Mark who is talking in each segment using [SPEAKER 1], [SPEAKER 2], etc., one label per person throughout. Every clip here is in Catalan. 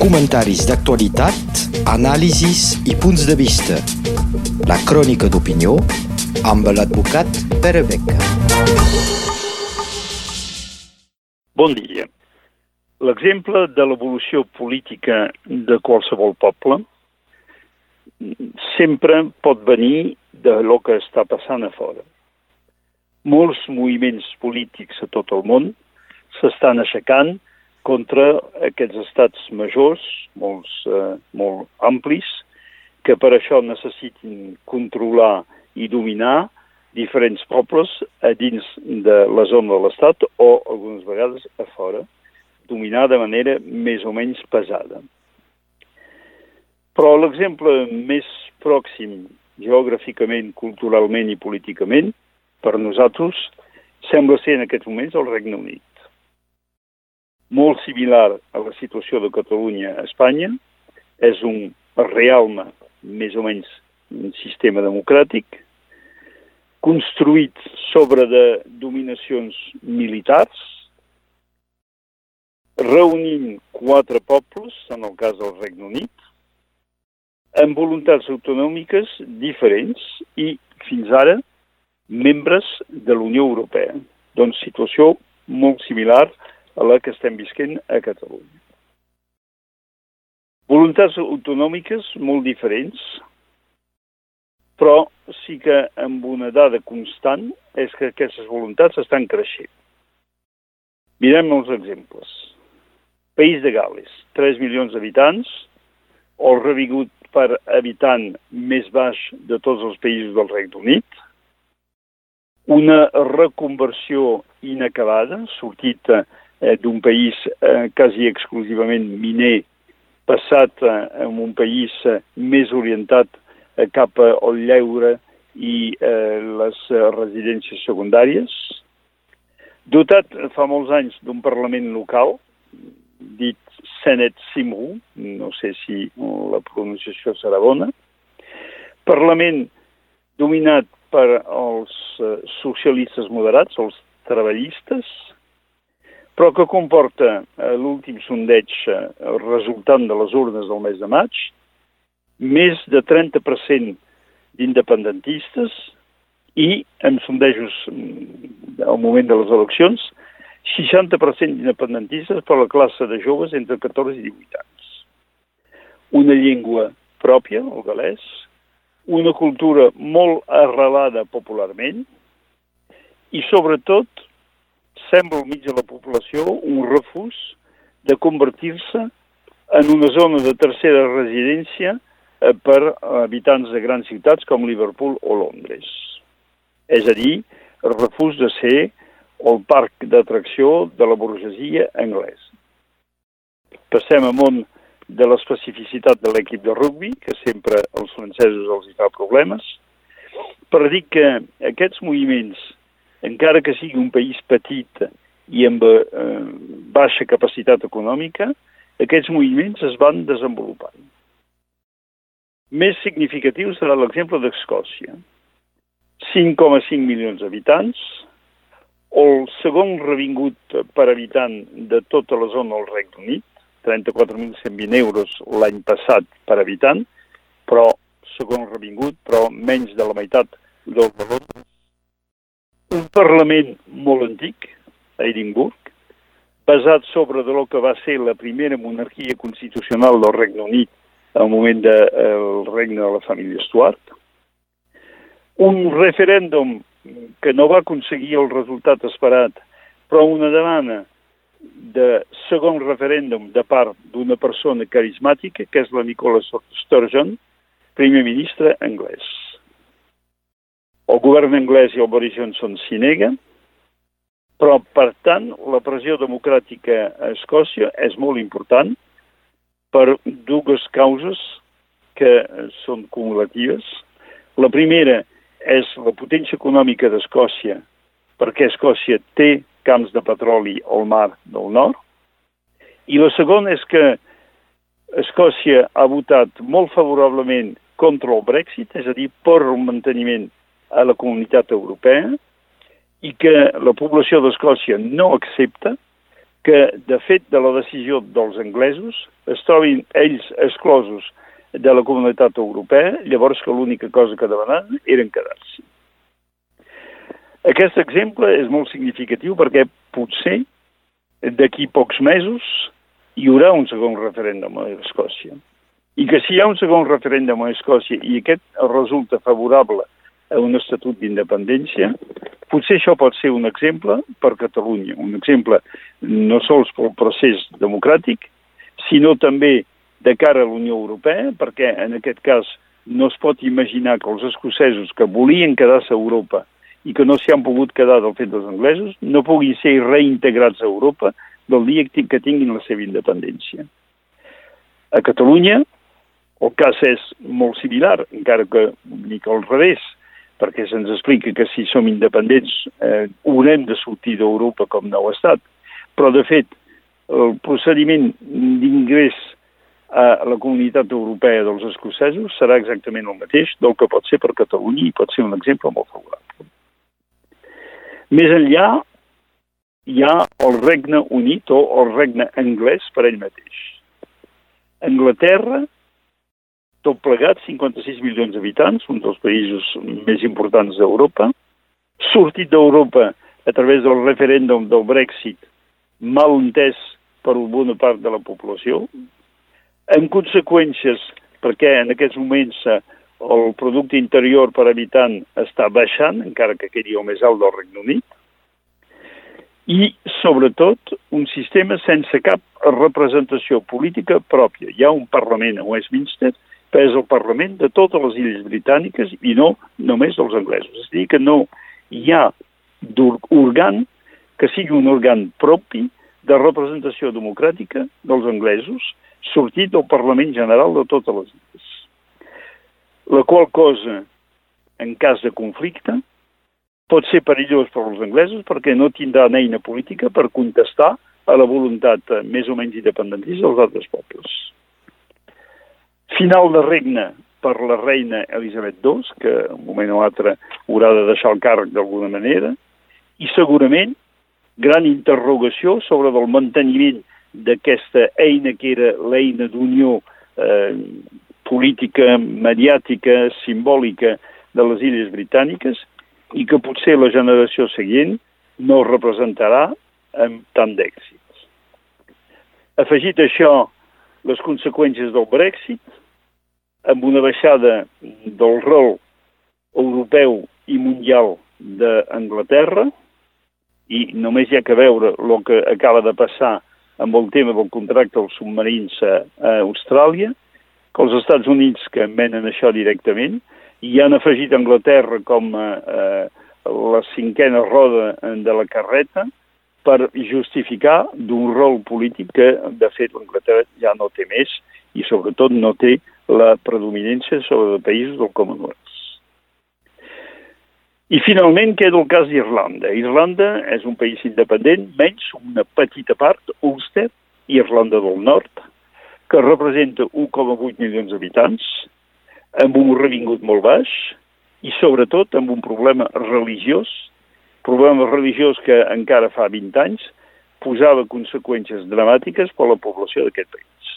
[SPEAKER 1] Comentaris d'actualitat, anàlisis i punts de vista. La crònica d'opinió amb l'advocat Pere Beca.
[SPEAKER 2] Bon dia. L'exemple de l'evolució política de qualsevol poble sempre pot venir de lo que està passant a fora. Molts moviments polítics a tot el món s'estan aixecant contra aquests estats majors, molts, eh, molt amplis, que per això necessitin controlar i dominar diferents pobles a dins de la zona de l'Estat o algunes vegades a fora, dominar de manera més o menys pesada. Però l'exemple més pròxim geogràficament, culturalment i políticament per nosaltres sembla ser en aquests moments el Regne Unit molt similar a la situació de Catalunya a Espanya. És un realme, més o menys, un sistema democràtic, construït sobre de dominacions militars, reunint quatre pobles, en el cas del Regne Unit, amb voluntats autonòmiques diferents i, fins ara, membres de la Unió Europea. Doncs situació molt similar a la que estem visquent a Catalunya. Voluntats autonòmiques molt diferents, però sí que amb una dada constant és que aquestes voluntats estan creixent. Mirem els exemples. País de Gales, 3 milions d'habitants, el revingut per habitant més baix de tots els països del Regne Unit, una reconversió inacabada, sortida eh, d'un país eh, quasi exclusivament miner passat eh, en un país més orientat cap al lleure i les residències secundàries, dotat fa molts anys d'un Parlament local, dit Senet Simru, no sé si la pronunciació serà bona, Parlament dominat per els socialistes moderats, els treballistes, però que comporta eh, l'últim sondeig eh, resultant de les urnes del mes de maig, més de 30% d'independentistes i, en sondejos mm, al moment de les eleccions, 60% d'independentistes per la classe de joves entre 14 i 18 anys. Una llengua pròpia, el galès, una cultura molt arrelada popularment i, sobretot, sembla al mig de la població un refús de convertir-se en una zona de tercera residència eh, per habitants de grans ciutats com Liverpool o Londres. És a dir, el refús de ser el parc d'atracció de la burgesia anglès. Passem a món de l'especificitat de l'equip de rugbi, que sempre als francesos els hi fa problemes, per dir que aquests moviments encara que sigui un país petit i amb eh, baixa capacitat econòmica, aquests moviments es van desenvolupant. Més significatiu serà l'exemple d'Escòcia. 5,5 milions d'habitants, el segon revingut per habitant de tota la zona del Regne Unit, 34.120 euros l'any passat per habitant, però segon revingut, però menys de la meitat del valor Parlament molt antic, a Edimburg, basat sobre de lo que va ser la primera monarquia constitucional del Regne Unit al moment del de, eh, regne de la família Stuart, un referèndum que no va aconseguir el resultat esperat, però una demanda de segon referèndum de part d'una persona carismàtica, que és la Nicola Sturgeon, primer ministre anglès. El govern anglès i el Boris Johnson s'hi neguen, però, per tant, la pressió democràtica a Escòcia és molt important per dues causes que són cumulatives. La primera és la potència econòmica d'Escòcia, perquè Escòcia té camps de petroli al mar del nord, i la segona és que Escòcia ha votat molt favorablement contra el Brexit, és a dir, per un manteniment a la comunitat europea i que la població d'Escòcia no accepta que, de fet, de la decisió dels anglesos es trobin ells exclosos de la comunitat europea, llavors que l'única cosa que demanaven eren quedar-s'hi. Aquest exemple és molt significatiu perquè potser d'aquí pocs mesos hi haurà un segon referèndum a Escòcia. I que si hi ha un segon referèndum a Escòcia i aquest resulta favorable a un estatut d'independència, potser això pot ser un exemple per Catalunya, un exemple no sols pel procés democràtic, sinó també de cara a la Unió Europea, perquè en aquest cas no es pot imaginar que els escocesos que volien quedar-se a Europa i que no s'hi han pogut quedar del fet dels anglesos no puguin ser reintegrats a Europa del dia que tinguin la seva independència. A Catalunya el cas és molt similar, encara que que al revés, perquè se'ns explica que si som independents eh, haurem de sortir d'Europa com nou estat, però de fet el procediment d'ingrés a la comunitat europea dels escocesos serà exactament el mateix del que pot ser per Catalunya i pot ser un exemple molt favorable. Més enllà hi ha el Regne Unit o el Regne Anglès per ell mateix. Anglaterra, tot plegat, 56 milions d'habitants, un dels països més importants d'Europa, sortit d'Europa a través del referèndum del Brexit, mal entès per una bona part de la població, en conseqüències, perquè en aquests moments eh, el producte interior per habitant està baixant, encara que quedi el més alt del Regne Unit, i, sobretot, un sistema sense cap representació política pròpia. Hi ha un Parlament a Westminster, és el Parlament de totes les illes britàniques i no només dels anglesos. És a dir, que no hi ha organ que sigui un organ propi de representació democràtica dels anglesos, sortit del Parlament General de totes les illes. La qual cosa, en cas de conflicte, pot ser perillós per als anglesos perquè no tindran eina política per contestar a la voluntat més o menys independentista dels altres pobles. Final de regne per la reina Elisabet II, que un moment o altre haurà de deixar el càrrec d'alguna manera, i segurament gran interrogació sobre el manteniment d'aquesta eina que era l'eina d'unió eh, política, mediàtica, simbòlica de les Illes Britàniques i que potser la generació següent no representarà amb tant d'èxit. Afegit això les conseqüències del Brexit, amb una baixada del rol europeu i mundial d'Anglaterra, i només hi ha que veure el que acaba de passar amb el tema del contracte dels submarins a, Austràlia, que els Estats Units que menen això directament, i han afegit Anglaterra com a, a la cinquena roda de la carreta per justificar d'un rol polític que, de fet, l'Anglaterra ja no té més i, sobretot, no té la predominància sobre els països del Commonwealth. I finalment queda el cas d'Irlanda. Irlanda és un país independent, menys una petita part, Ulster, Irlanda del Nord, que representa 1,8 milions d'habitants, amb un revingut molt baix i sobretot amb un problema religiós, problema religiós que encara fa 20 anys posava conseqüències dramàtiques per a la població d'aquest país.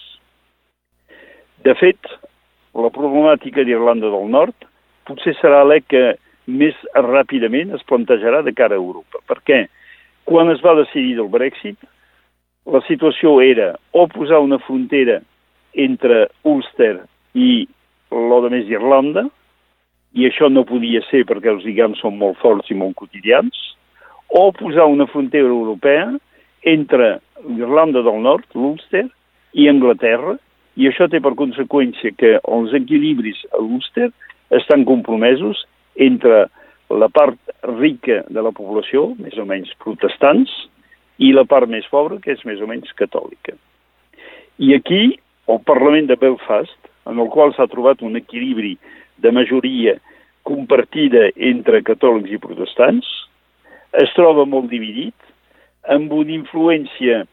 [SPEAKER 2] De fet, la problemàtica d'Irlanda del Nord potser serà l'EC que més ràpidament es plantejarà de cara a Europa. Perquè quan es va decidir el Brexit, la situació era o posar una frontera entre Ulster i lo de més Irlanda, i això no podia ser perquè els lligams són molt forts i molt quotidians, o posar una frontera europea entre l'Irlanda del Nord, l'Ulster, i Anglaterra, i això té per conseqüència que els equilibris a l'Ulster estan compromesos entre la part rica de la població, més o menys protestants, i la part més pobra, que és més o menys catòlica. I aquí, el Parlament de Belfast, en el qual s'ha trobat un equilibri de majoria compartida entre catòlics i protestants, es troba molt dividit, amb una influència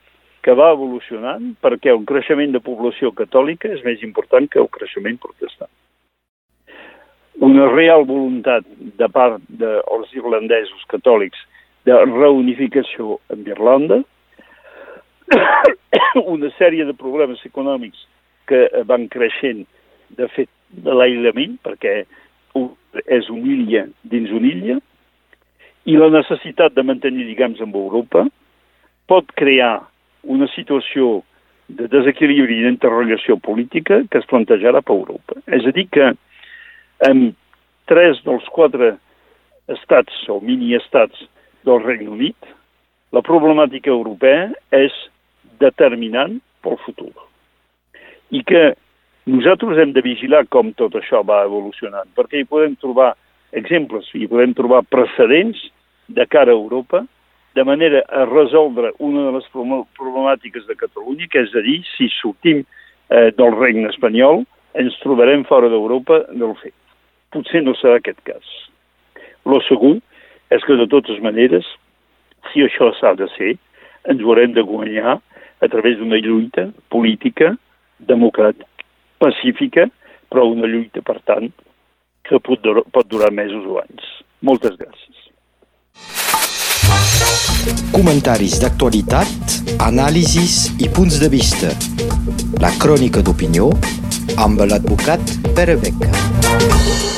[SPEAKER 2] que va evolucionant perquè el creixement de població catòlica és més important que el creixement protestant. Una real voluntat de part dels irlandesos catòlics de reunificació amb Irlanda, una sèrie de problemes econòmics que van creixent, de fet, de l'aïllament, perquè és una illa dins una illa, i la necessitat de mantenir lligams amb Europa pot crear una situació de desequilibri i d'interrelació política que es plantejarà per Europa. És a dir, que en tres dels quatre estats o mini-estats del Regne Unit, la problemàtica europea és determinant pel futur. I que nosaltres hem de vigilar com tot això va evolucionant, perquè hi podem trobar exemples, hi podem trobar precedents de cara a Europa, de manera a resoldre una de les problemàtiques de Catalunya, que és a dir, si sortim eh, del regne espanyol, ens trobarem fora d'Europa del fet. Potser no serà aquest cas. Lo segur és que, de totes maneres, si això s'ha de ser, ens ho haurem de guanyar a través d'una lluita política, democràtica, pacífica, però una lluita, per tant, que pot, dur pot durar mesos o anys. Moltes gràcies.
[SPEAKER 1] Comentaris d'actualitat, anàlisis i punts de vista. La crònica d'opinió amb l'advocat Pere Beca.